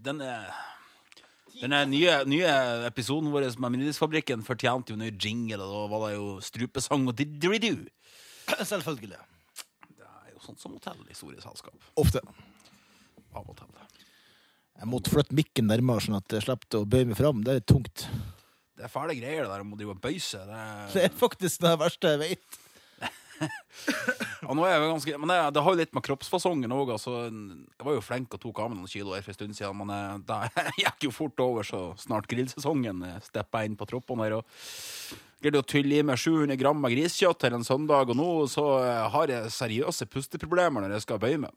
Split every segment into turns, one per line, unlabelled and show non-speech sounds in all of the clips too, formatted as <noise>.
Denne denne nye, nye episoden vår med Minidisfabrikken fortjente jo ny jingle, og da var det jo strupesang og didgeridoo.
Selvfølgelig.
Sånt som hotell i store selskap.
Ofte.
Av og til.
Jeg måtte flytte mikken nærmere, sånn at jeg slapp å bøye meg fram. Det er litt tungt.
Det er fæle greier, det der om å drive og bøye seg. Det er-
Det er faktisk det verste jeg vet.
Ja, nå er jeg jo ganske, men det, det har jo litt med kroppsfasongen òg. Altså, jeg var jo flink og tok av meg noen kilo her for en stund siden, men eh, det <laughs> gikk jo fort over, så snart grillsesongen eh, steppa inn på troppene her. og Greide å tylle i meg 700 gram med griskjøtt her en søndag, og nå så eh, har jeg seriøse pusteproblemer når jeg skal bøye meg.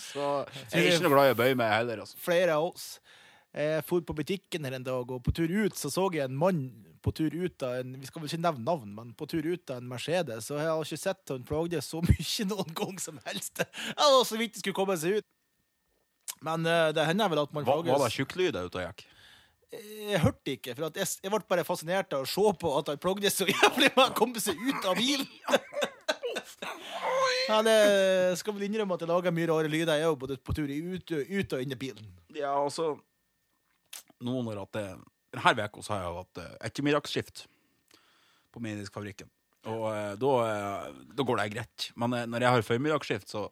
Så jeg er ikke noe glad i å bøye meg heller. altså.
Flere av oss. Jeg for på butikken her en dag, og på tur ut så så jeg en mann på tur ut av en Vi skal vel ikke nevne navn, men på tur ut av en Mercedes. Og jeg har ikke sett han plagde så mye <laughs> noen gang som helst. Jeg var så vidt det skulle komme seg ut. Men uh, det hender vel at man
Var, var det
plages
tjukklyder ute og gikk?
Jeg hørte ikke, for jeg, jeg ble bare fascinert av å se på at han plagde så jævlig med å komme seg ut av bilen. Ja, det skal vel innrømme at jeg lager mye rare lyder, jeg òg, både på tur ut, ut og inn i bilen.
Ja, altså Nå når at det Denne uka har jeg hatt eh, ettermiddagsskift på Mediskfabrikken. Og eh, da, eh, da går det greit. Men eh, når jeg har formiddagsskift, så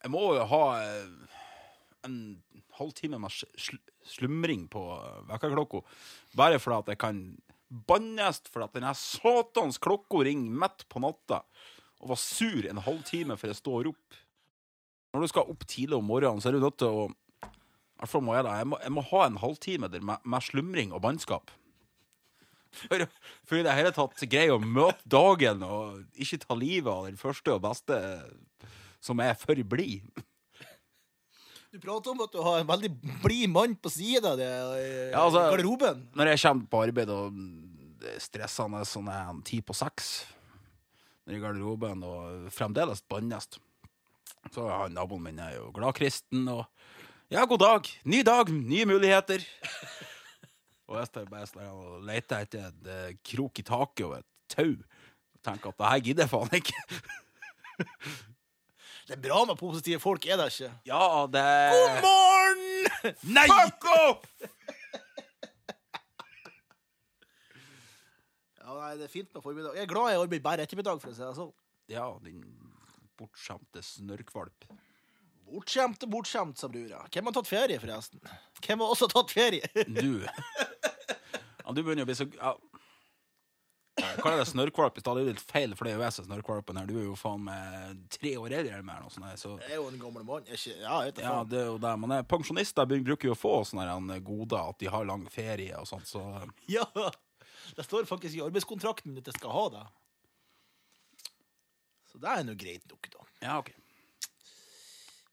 Jeg må jo ha eh, en halvtime med sl sl slumring på eh, vekkerklokka. Bare fordi at jeg kan bannes for at denne satans klokka ringer midt på natta. Og var sur en halvtime før jeg står opp. Når du skal opp tidlig om morgenen, så er du nødt til å i hvert fall må jeg, da. Jeg, må, jeg må ha en halvtime med, med slumring og bannskap. For, i det hele tatt greie å møte dagen og ikke ta livet av den første og beste som er for blid.
Du prater om at du har en veldig blid mann på sida av deg i
Ja, altså-
garderoben.
Når jeg kommer på arbeid og det er stressende sånn er han ti på seks i garderoben og fremdeles bannes, så han naboen min er jo gladkristen og ja, god dag. Ny dag, nye muligheter. Og jeg står bare sånn og leter etter en eh, krok i taket og et tau. Og tenker at det her gidder jeg faen ikke.
Det er bra med positive folk, er det ikke?
Ja, det
God morgen! Nei!
Fuck off! <laughs>
Ja, nei, det er fint med formiddag. Jeg er glad jeg arbeider bare ettermiddag, for å si det sånn.
Ja, din bortskjemte snørrkvalp.
Bortskjemt og bortskjemt, sa brura. Hvem har tatt ferie, forresten? Hvem har også tatt ferie?
Du. <laughs> Ja, du begynner å bli så ja. Jeg kaller det snørrkvalp i stad. Det er jo litt feil, for det er jo jeg som er snørrkvalpen her. Du er jo faen meg tre år eldre enn meg. sånt, Så
Jeg er jo en gammel mann. Er ikke, ja, jeg
ja, det er jo det. Men eh, pensjonister bruker jo å få sånne her goder, at de har lang ferie og sånt, så
Ja. Det står faktisk i arbeidskontrakten at jeg skal ha det. Så det er nå greit nok, da.
ja, OK.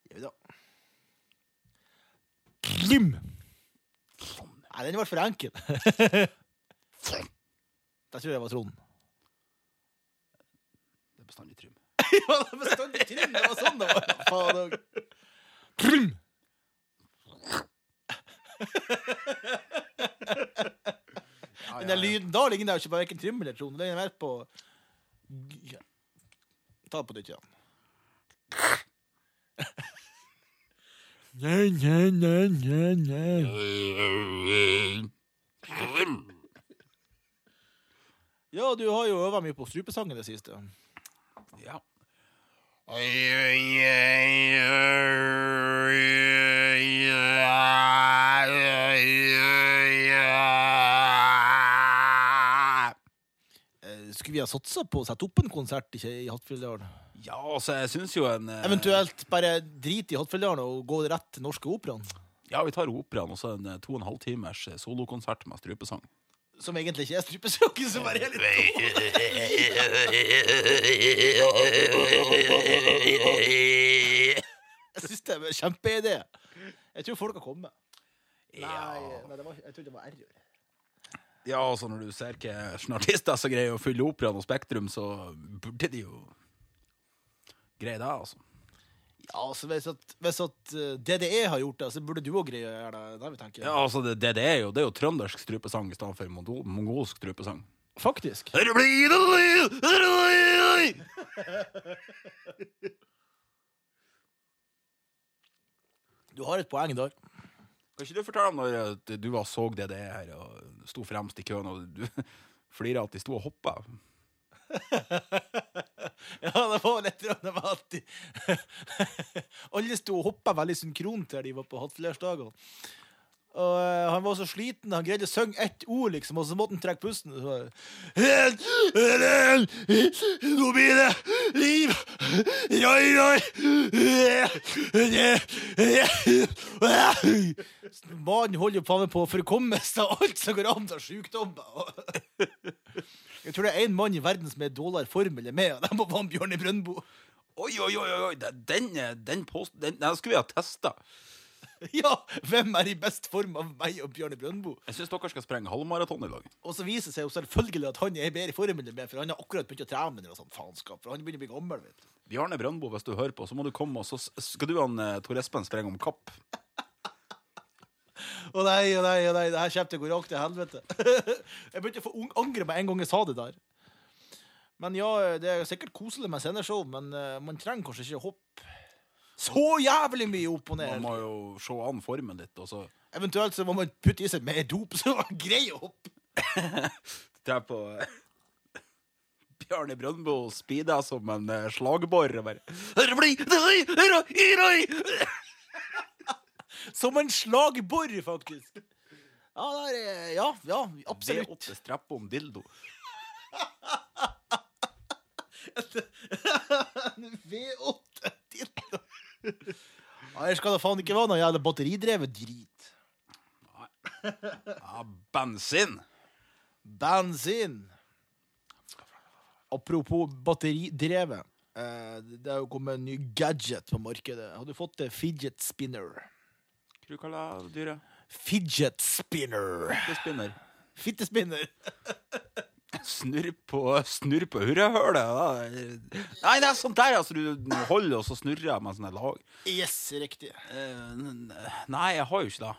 Gjør vi da. Klim! Nei, den ble for enkel. <laughs> Det tror jeg det var Trond.
Det er bestandig Trym. <laughs>
Ja, det er bestandig Trym. Det var sånn det var. Faen òg. Trym!
Ja,
Den der lyden da ligner jo ikke på verken Trym eller Trond. Den er mer på Ja. Ta det på nytt igjen. Nei, nei, nei, nei, nei. Ja, du har jo øva mye på strupesangen i det siste.
Ja.
Eh, Skulle vi ha satsa på å sette opp en konsert ikke, i Hattfjelldalen?
Ja, altså, jeg syns jo en eh,
Eventuelt bare drit i Hattfjelldalen og gå rett til Norske Operaen?
Ja, vi tar operaen og så en eh, to og en halv timers eh, solokonsert med strupesang.
Som egentlig ikke er strupesang, som bare er litt Jeg syns det er en kjempeidé. Jeg tror folk har kommet. Nei, nei det var, jeg trodde det var R-ord.
Ja, altså når du ser hva artister som greier å fylle operaen og Spektrum, så burde de jo greie det, altså.
Altså Hvis at, hvis at eh, DDE har gjort det, så burde du òg greie å gjøre det. Der, vi tenker.
Ja, altså, det, det er jo, det er jo trøndersk strupesang i stedet for mongolsk strupesang.
Faktisk. Du har et poeng der.
Kan ikke du fortelle om når eh, du var så det her og sto fremst i køen, og du <laughs> flira at de sto og hoppa? <laughs>
Ja, det var litt det var alltid <laughs> Alle sto og hoppa veldig synkront der de var på Hattflersdagene. Og uh, han var så sliten, han greide å synge ett ord, liksom, og så måtte han trekke pusten. Nå blir det liv! Roi, roi! <laughs> Mannen holder jo faen meg på å forkomme seg alt som går an av sykdommer. Jeg tror det er én mann i verden som er i dårligere form eller meg, og det må være Bjørne Brøndbo.
Oi, oi, oi, oi, den, den, den, post, den, den skulle vi ha testa. <laughs>
Ja, hvem er i best form av meg og Bjørne Brøndbo?
Jeg syns dere skal sprenge halvmaraton i dag.
Og så viser det seg jo selvfølgelig at han er i bedre form enn meg, for han har akkurat begynt å trene eller sånn sånt faenskap. For han begynner å bli gammel, vet du.
Bjarne Brøndbo, hvis du hører på, så må du komme, og så skal du og eh, Tor Espen sprenge om kapp.
Å nei, å nei, å nei, det her kommer til å gå rakt til helvete. <laughs> jeg begynte å angre meg en gang jeg sa det der. Men ja, det er sikkert koselig med sceneshow, men uh, man trenger kanskje ikke å hoppe så jævlig mye opp og ned.
Man må jo se an formen ditt, og så
Eventuelt så må man putte i seg mer dop, <laughs> så man greier å hoppe. <laughs>
dra på Bjarne Brøndbo speeder som en eh, slagbor og bare
Som en slagbor, faktisk. Ja, det er, ja, ja, absolutt.
V8-strapp om dildo.
V8 dildo. Her skal det faen ikke være noe jævla batteridrevet drit.
Ja, bensin.
Bensin. Apropos batteridrevet. Eh, det er jo kommet en ny gadget på markedet. Har du fått det? Fidget spinner.
Du kaller dyret?
Fidget spinner.
Fittespinner. spinner.
Fittespinner.
Snurr på, snurr på hurrahølet. Nei, det er sånt der. Altså, du holder, og så snurrer jeg med sånne lag.
Yes, riktig.
Eh, nei, jeg har jo ikke det.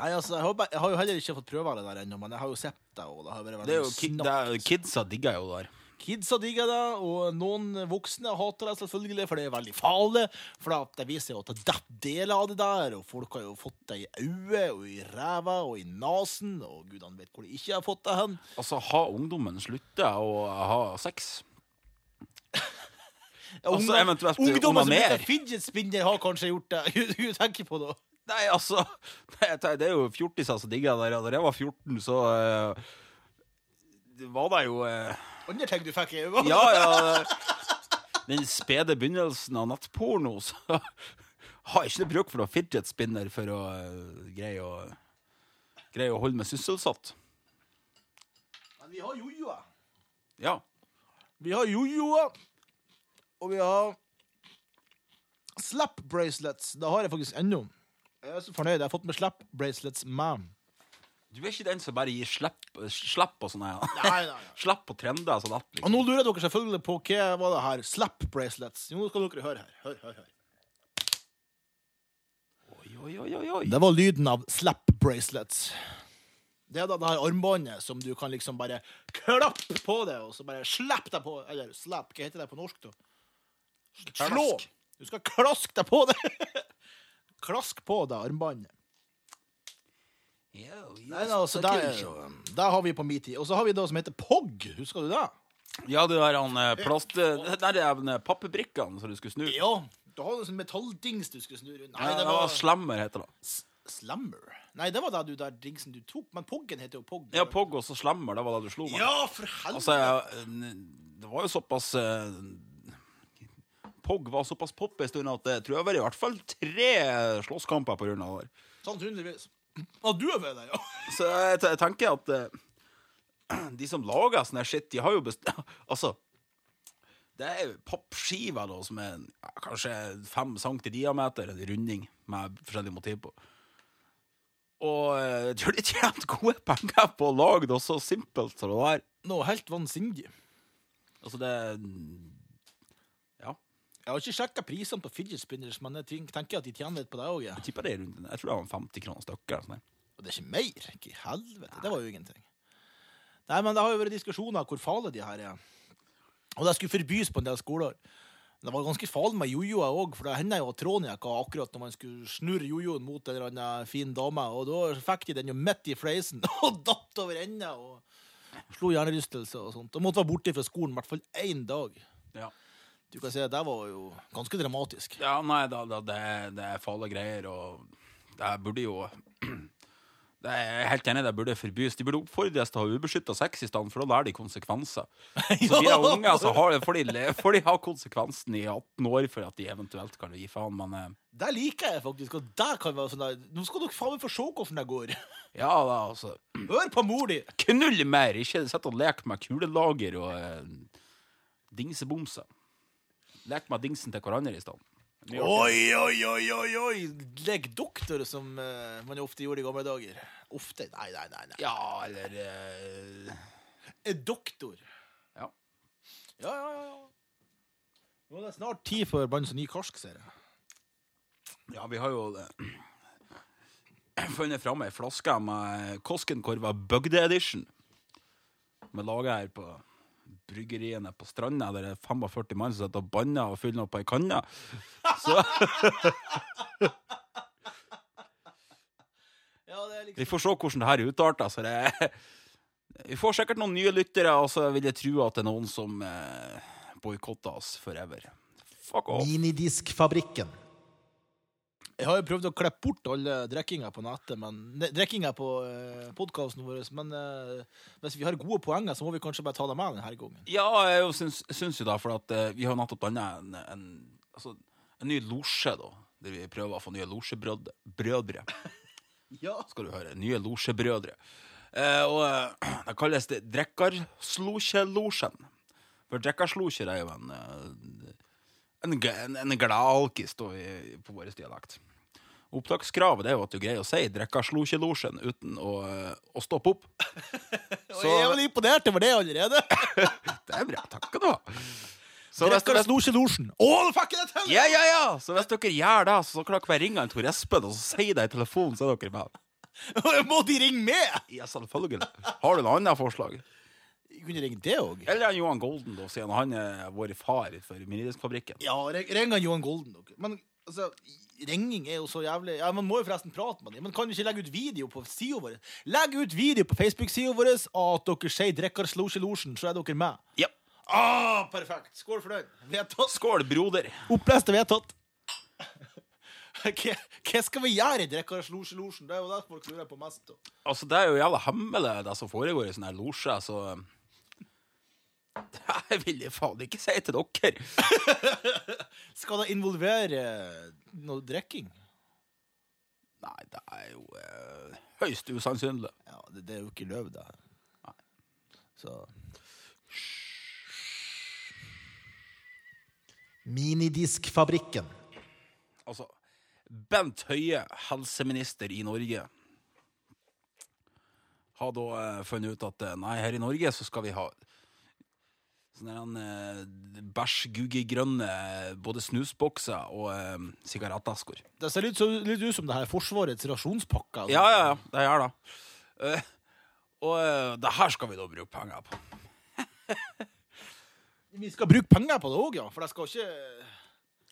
Nei, altså, jeg har, jeg har jo heller ikke fått prøve det der ennå, men jeg har jo sett det. Og det har vært
Det er jo kid, det er, Kidsa digger jo det der.
Kidsa digger det, og noen voksne hater det selvfølgelig, for det er veldig farlig. For det viser jo at det detter deler av det der, og folk har jo fått det i øyet, og i ræva, og i nesen, og gudene vet hvor de ikke har fått det hen.
Altså, har ungdommen slutta å ha sex? <laughs> Altså, eventuelt
Ungdommen som heter fidget spinner, har kanskje gjort det. <laughs> Hun tenker på det.
Nei, altså <laughs> Det er jo fjortiser som digger det der. Da jeg var 14, så uh, var det jo eh,
Andre ting du fikk i øynene.
Ja, ja. Den spede begynnelsen av nattporno, så har jeg ikke bruk for noe fidget spinner for å eh, greie å Greie å holde meg sysselsatt.
Men vi har jojoer.
Ja.
Vi har jojoer, og vi har slap bracelets. Det har jeg faktisk ennå. Jeg er så fornøyd. Jeg har fått med slap bracelets med.
Du er ikke den som bare gir slipp, slipp på sånne
Nei, nei. <laughs>
Slipp på trender sånn at
Og
liksom.
nå lurer dere selvfølgelig på hva var det her slap bracelets. Jo, nå skal dere høre her. Hør, hør, hør.
Oi, oi, oi, oi, oi.
Det var lyden av slap bracelets. Det er da det her armbåndet som du kan liksom bare klappe på det, og så bare slapp deg på Eller slap, hva heter det på norsk, da? Slå! Du skal klaske deg på det. <laughs> Klask på det armbåndet. Nei, da, altså, der, der har vi på min tid. Og så har vi det som heter POG. Husker du det?
Ja, det der han eh, plast... Det der er den pappebrikkene som du skulle snu.
Ja. Du har en sånn metalldings du skulle snu rundt. Nei, det var
Slammer, heter det.
S- Slammer. Nei, det var det du der dingsen du tok. Men Poggen heter jo Pog.
Ja, Pog og så Slammer, det var det du slo meg.
Ja, for helvete!
Altså, jeg, n- det var jo såpass eh, Pog var såpass pop en stund at det tror jeg var i hvert fall tre slåsskamper på grunn av det.
Sannsynligvis. Ja, du er ved det, ja. <laughs>
Så jeg, jeg tenker at eh, <clears throat> de som lager sånn her shit, de har jo best... <laughs> Altså Det er jo pappskiver da, som er ja, kanskje fem cent i diameter, en runding med forskjellige motiv på. Og eh, jeg tror de tjente gode penger på å lage det så simpelt som det der.
Noe helt vansinnig.
Altså, det.
Jeg har ikke sjekka prisene på fidget spinners, men jeg tenker at de tjener litt på det òg. Ja.
Jeg tipper det er rundt Jeg tror det var 50 kroner stykket. sånn.
Og det er ikke mer? Ikke i helvete. Det var jo ingenting. Nei, men det har jo vært diskusjoner hvor farlige de her er. Og det skulle forbys på en del skoler. Men det var ganske farlig med jojoer òg, for det hender jo at tråden gikk av akkurat når man skulle snurre jojoen mot en eller annen fin dame, og da fikk de den jo midt i fleisen <laughs> og datt over ende og slo hjernerystelse og sånt. Og måtte være borte fra skolen i hvert fall én dag.
Ja.
Du kan si at det var jo ganske dramatisk.
Ja, nei, da, da, det, det er farlige greier, og det burde jo <clears throat> det er jeg helt enig, det burde forbys. De burde oppfordres til å ha ubeskytta sex i stedet, for da lærer de konsekvenser. <laughs> Så de er unge, så har, får, de, får de ha konsekvensen i 18 år for at de eventuelt kan gi faen, men eh,
Det liker jeg faktisk. Og det kan være sånn der Nå skal dere faen meg få se hvordan det går. <laughs>
ja da, altså.
Hør på mor di!
Knull mer, ikke sitt og lek med kulelager og eh, dingsebomser. Lek med dingsen til hverandre i stedet.
Oi, oi, oi, oi, oi! Lek doktor, som uh, man ofte gjorde i gamle dager. Ofte? Nei, nei, nei. nei.
Ja, eller
uh... Doktor.
Ja.
Ja, ja, ja. Nå er det snart tid for Bands og ny karsk, ser jeg.
Ja, vi har jo uh, <clears throat> funnet fram ei flaske med Koskenkorva Bøgde Edition. Med lager her på bryggeriene på Stranda, der det er 45 mann som sitter og banner og fyller opp ei kanne. Så <laughs>
Ja, liksom
vi får se hvordan det her utarter. Altså det Vi får sikkert noen nye lyttere, og så vil jeg tro at det er noen som eh, boikotter oss forever. Fuck off.
Minidiskfabrikken.
Jeg har jo prøvd å klippe bort alle drikkinga på nettet, men drikkinga på eh, podkasten vår, men eh, hvis vi har gode poenger, så må vi kanskje bare ta dem med denne gangen.
Ja, jeg syns, syns jo da, for at eh, vi har nettopp danna en, en, altså, en ny losje, da. Der vi prøver å få nye losjebrødre. <laughs>
Ja.
skal du høre. Nye losjebrødre. Eh, og eh, <clears throat> det kalles det Drekkarslosjelosjen. For drekkarslosjer er jo en eh, en, en, en gladalkis da, på vår dialekt. Opptakskravet det er jo at du greier å si Drekkarslosjelosjen uten å, eh, å stoppe opp. <laughs>
Så... jeg er vel imponert over det allerede. <laughs>
Det er bra. Takk skal du ha. Så hvis, dere...
Slosjelosjen. Fikk jeg!
Ja, ja, ja! Så hvis dere gjør det, så kan dere ringe Tor Espen og så sier det i telefonen, så er dere med. <laughs>
Må de ringe med?
Ja, selvfølgelig. Har du noe annet forslag?
Kunne ringe det òg.
Eller er Johan Golden, da, siden han er vår far for Minidiskfabrikken.
Ja, ring han Johan Golden. Men altså, ringing er jo så jævlig Ja, Man må jo forresten prate med dem. Men kan jo ikke legge ut video på sida vår? Legg ut video på Facebook-sida vår at dere sier 'Drekkar Slosjelosjen', så er dere med.
Ja.
Ah, perfekt. Skål for den. Vedtatt.
Skål, broder.
Opplest og vedtatt. <laughs> Hva hva skal vi gjøre i Drekkar Slosjelosjen? Det er jo det folk lurer på mest. da.
Altså, det er jo jævla hemmelig, det som foregår i sånne losjer, så <laughs> Det vil jeg faen ikke si til dere. <laughs>
Skal det involvere noe drikking?
Nei, det er jo eh, høyst usannsynlig.
Ja, det, det er jo ikke løv, det. Så
Minidiskfabrikken.
Altså, Bent Høie, helseminister i Norge, har da eh, funnet ut at eh, nei, her i Norge så skal vi ha sånne uh, bæsj-gugge-grønne både snusbokser og uh, sigarettasker.
Det ser litt, så, litt ut som det her Forsvarets rasjonspakker.
Ja, ja, ja, det gjør det. Uh, og uh, det her skal vi da bruke penger på. <laughs>
Vi skal bruke penger på det òg, ja. For det skal ikke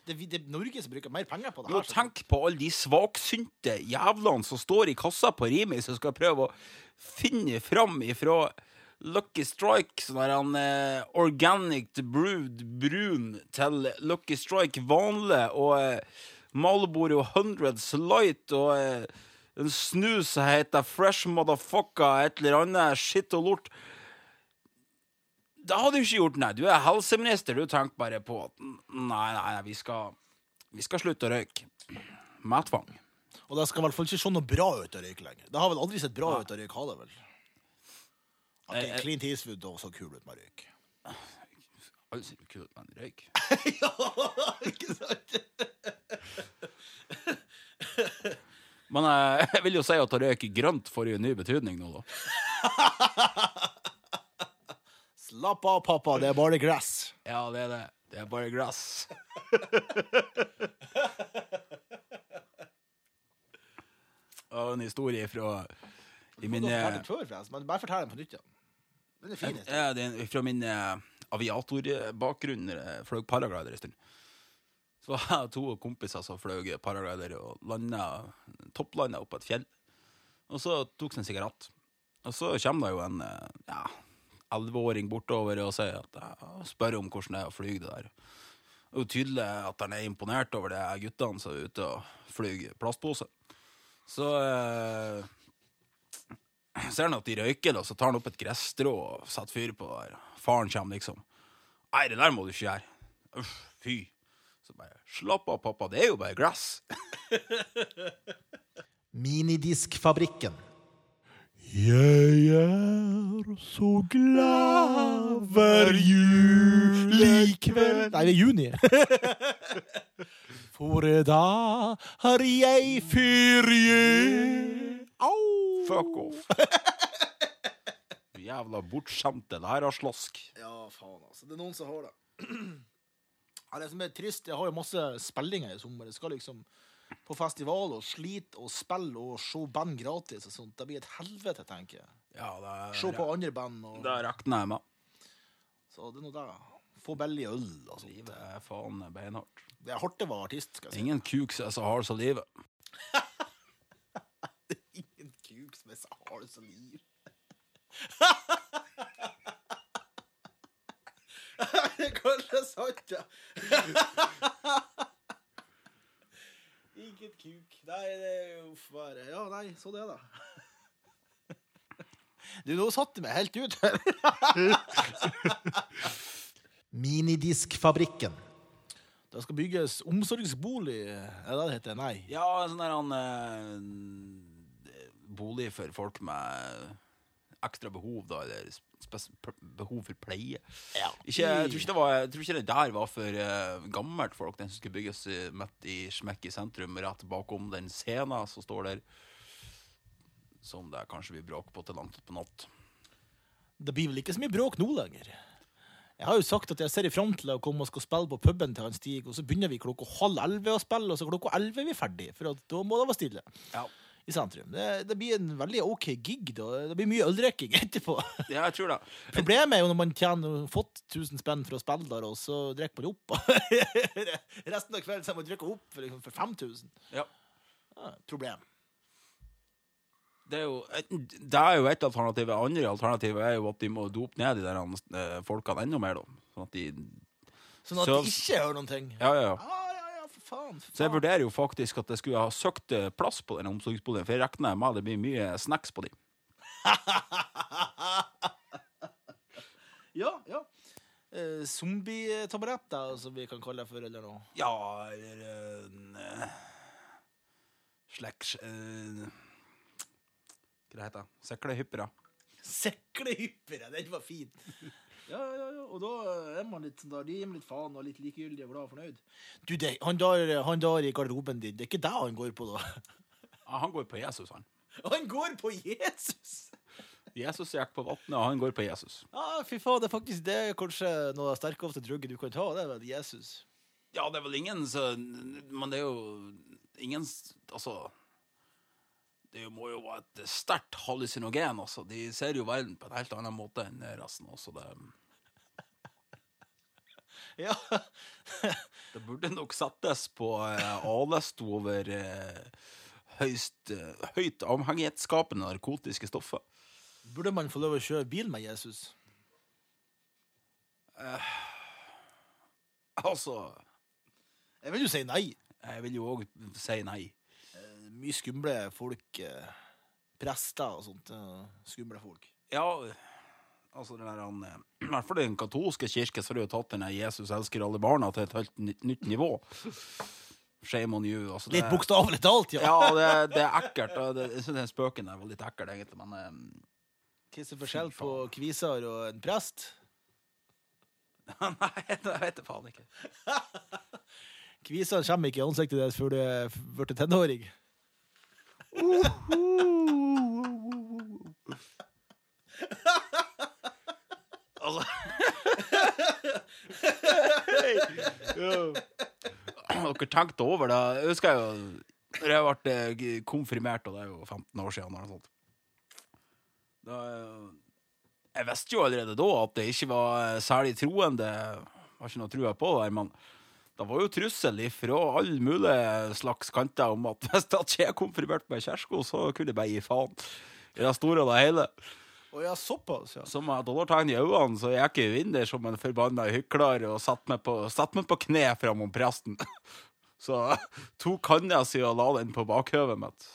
det, det Norge som bruker mer penger på det her.
tenk på alle de svaksynte jævlene som står i kassa på Rimi, som skal prøve å finne fram ifra Lucky Strike, sånn der han eh, organic brewed brun, til Lucky Strike vanlig, og eh, Marlboro Hundreds Light, og eh, en snus som heter Fresh Motherfucker, et eller annet skitt og lort. Det hadde du ikke gjort, nei. Du er helseminister. Du tenker bare på at nei, nei, nei vi, skal, vi skal slutte å røyke. Med tvang.
Og det skal i hvert fall ikke se noe bra ut å røyke lenger. Det har vel aldri sett bra ut å røyke, har det vel? Ok,
Eh, eh.
Clint Eastwood også så kul ut med røyk.
Alle sier jo ut med en røyk. <laughs>
ja, ikke sant?
Men eh, jeg vil jo si at å røyke grønt får jo ny betydning nå, da.
Slapp av, pappa. Det er bare gress.
Ja, det er det. Det er bare gress. Og en historie fra i min,
Du har fortalt den før, men bare fortell den på nytt igjen. Den er fin.
ja, det er fra min eh, aviatorbakgrunn. når fløy paraglider en stund. Så var jeg to kompiser som fløy paraglider og landa, topplanda oppå et fjell. Og så tok de en sigarett. Og så kommer det jo en eh, ja, elleveåring bortover og sier at jeg spør om hvordan det er å fly det der. Det er jo tydelig at han er imponert over det guttene som er ute og flyr plastpose. Så eh, ser han at de røyker, da, så tar han opp et gresstrå og setter fyr på det. der. Faren kommer liksom. Nei, det der må du ikke gjøre. Uff, fy. Så bare Slapp av, pappa, det er jo bare gress. <laughs>
Minidiskfabrikken.
Jeg er så glad hver julikveld Nei, det er juni. <laughs> For da har jeg ferie. Au!
Fuck off. <laughs> Jævla bortskjemte lærerslask.
Ja, faen, altså. Det er noen som har det. <clears throat> Ja, det som er trist, jeg har jo masse spillinger i sommer. Jeg skal liksom på festival og slite og spille og se band gratis og sånt. Det blir et helvete, tenker jeg.
Ja, det er...
Se på andre band og
Det regner jeg med.
Så det er noe der. Få billig øl og sånt.
Livet er faen beinhardt.
Det er hardt å være artist, skal jeg si.
Ingen kuk som er så livet. <laughs>
Ingen kuk har er så liv. det er kanskje sant, ja. Ikke et kuk. Nei, det er jo bare Ja, nei, så det, da. Du, nå satte du meg helt ut.
Minidiskfabrikken.
Det skal bygges omsorgsbolig. Er det det heter? Nei.
Ja, en sånn der han eh, Bolig for folk med ekstra behov, da, eller behov for pleie.
Ja.
Ikke, jeg, tror ikke det var, jeg tror ikke det der var for uh, gammelt folk, den som skulle bygges i, midt i smekk i sentrum, rett bakom den scenen som står der. Som det kanskje blir bråk på til langt utpå natt.
Det blir vel ikke så mye bråk nå lenger. Jeg har jo sagt at jeg ser fram til å komme og skal spille på puben til han Stig, og så begynner vi klokka halv elleve å spille, og så klokka elleve er vi ferdig, for at da må det være stille
Ja.
I sentrum. Det, det blir en veldig OK gig, da. Det blir mye øldrikking <laughs> etterpå.
Ja, jeg tror det.
Problemet er jo når man tjener fått 1000 spenn for å spille der, og så drikker man opp. <laughs> Resten av kvelden så må man drikke opp for, liksom, for 5000.
Ja.
Ja, problem.
Det er, jo, det er jo et alternativ. Andre alternativet er jo at de må dope ned de der eh, folkene enda mer, da. Sånn at de
Sånn at
Så-
de ikke hører noen ting.
Ja, ja, ja.
Faen.
Så jeg vurderer jo faktisk at jeg skulle ha søkt eh, plass på den omsorgsboligen, for jeg regner med det blir mye snacks på de. <laughs>
Ja, ja. Eh, Zombietaburetter, som vi kan kalle det for, eller noe.
Ja, eller uh, Sleks... Uh, hva heter det? Seklehyppere.
Seklehyppere, den var fin. Ja, ja, ja, og da er man litt sånn der, de gir meg litt faen og litt likegyldig og glad og fornøyd. Du, det, han, der, han der i garderoben din, det er ikke det han går på, da?
Ja, han går på Jesus, han.
Han går på Jesus!
Jesus gikk på vannet, og han går på Jesus.
Ja, fy faen, det er faktisk det er kanskje noe av det sterkeste drugget du kan ta, det er vel Jesus.
Ja, det er vel ingen så Men det er jo ingen Altså Det må jo være et sterkt hallusinogen, altså. De ser jo verden på en helt annen måte enn resten. Altså. Det, <laughs>
Ja. <laughs>
det burde nok settes på eh, A-liste over eh, høyst, eh, høyt avhengighetsskapende narkotiske stoffer.
Burde man få lov å kjøre bil med Jesus?
Altså
Jeg vil jo si nei.
Jeg vil jo òg si nei.
Mye skumle folk. eh, Prester og sånt. eh, Skumle folk.
Ja, altså den der, han, eh, <clears throat> I hvert fall i den katolske kirke så har de jo tatt den der 'Jesus elsker alle barna' til et helt nytt, nytt nivå. Shame on you. Altså, det-
Litt bokstavelig talt, ja.
Ja, det, det er ekkelt. Det, jeg den spøken der var litt ekkel, egentlig, men
Hva er forskjell på kvisar og en prest? <laughs>
Nei, det vet jeg faen ikke. <laughs>
Kvisar kommer ikke i ansiktet deres før du er blitt tenåring.
Dere tenkte over det. Jeg husker jo da jeg ble konfirmert, og det er jo 15 år siden. Eller sånt. Da, eh, jeg visste jo allerede da at det ikke var særlig troende. Jeg har ikke noe trua på det, men det var jo trussel fra alle mulige slags kanter om at <laughs> hvis det ikke er konfirmert med kjersko, så kunne jeg bare gi faen. I det store og det hele.
Og ja, såpass, ja.
Som med dollartegn i øynene, så gikk jeg inn der som en forbanna hykler og satt meg på, satt meg på kne framom presten. <laughs> Så tok handa si og la den på bakhøvet mitt.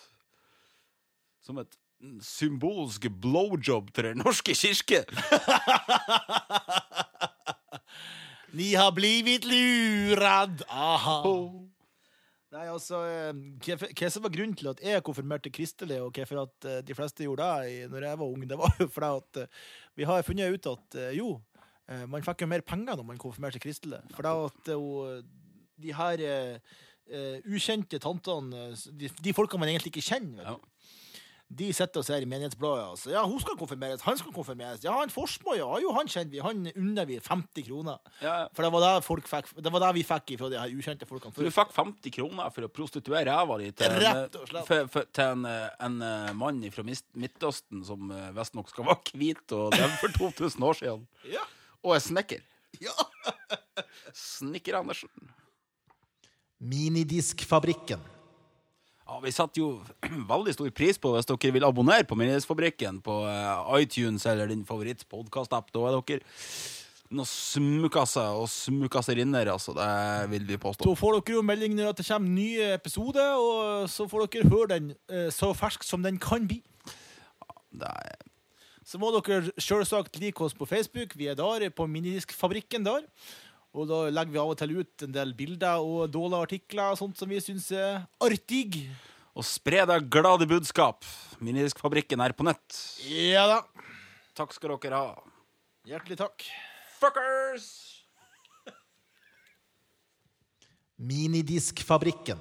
Som et symbolsk blowjob til Den norske kirke. <laughs>
Ni har blivit lurad. Aha. Nei, altså, eh, hva som var grunnen til at jeg konfirmerte kristelig, og hvorfor at eh, de fleste gjorde det når jeg var ung, det var jo fordi at eh, vi har funnet ut at jo, man fikk jo mer penger når man konfirmerte kristelig. For da at jo, de her eh, ukjente tantene, de, de folkene man egentlig ikke kjenner, vet
Ja.
De sitter og ser i menighetsbladet. Altså. Ja, hun skal konfirmeres, han skal konfirmeres. Ja, han Forsmo, ja, jo, han kjenner vi. Han unner vi 50 kroner.
Ja,
For det var det, folk fikk, det var det vi fikk fra de her ukjente folkene.
så du fikk 50 kroner for å prostituere ræva di til, en, til en, eh, en eh, mann fra Midtøsten som eh, visstnok skal være hvit og levde for 2000 år siden.
Ja.
Og er snekker.
Ja.
Snekker Andersen.
Minidiskfabrikken.
Ja, Vi setter jo <clears throat> veldig stor pris på hvis dere vil abonnere på Menighetsfabrikken på eh, iTunes eller din favorittpodkast-app. Da er dere noen smukasser og smukasserinner, altså. Det vil vi påstå.
Så får dere jo melding når det kommer nye episoder, og så får dere høre den eh, så fersk som den kan bli.
Ja, Det er,
Så må dere selvsagt like oss på Facebook. Vi er der på Minidiskfabrikken der. Og da legger vi av og til ut en del bilder og dårlige artikler og sånt som vi syns er artig.
og spre deg glade budskap. Minidiskfabrikken er på nett.
Ja da.
Takk skal dere ha.
Hjertelig takk.
Fuckers!
Minidiskfabrikken.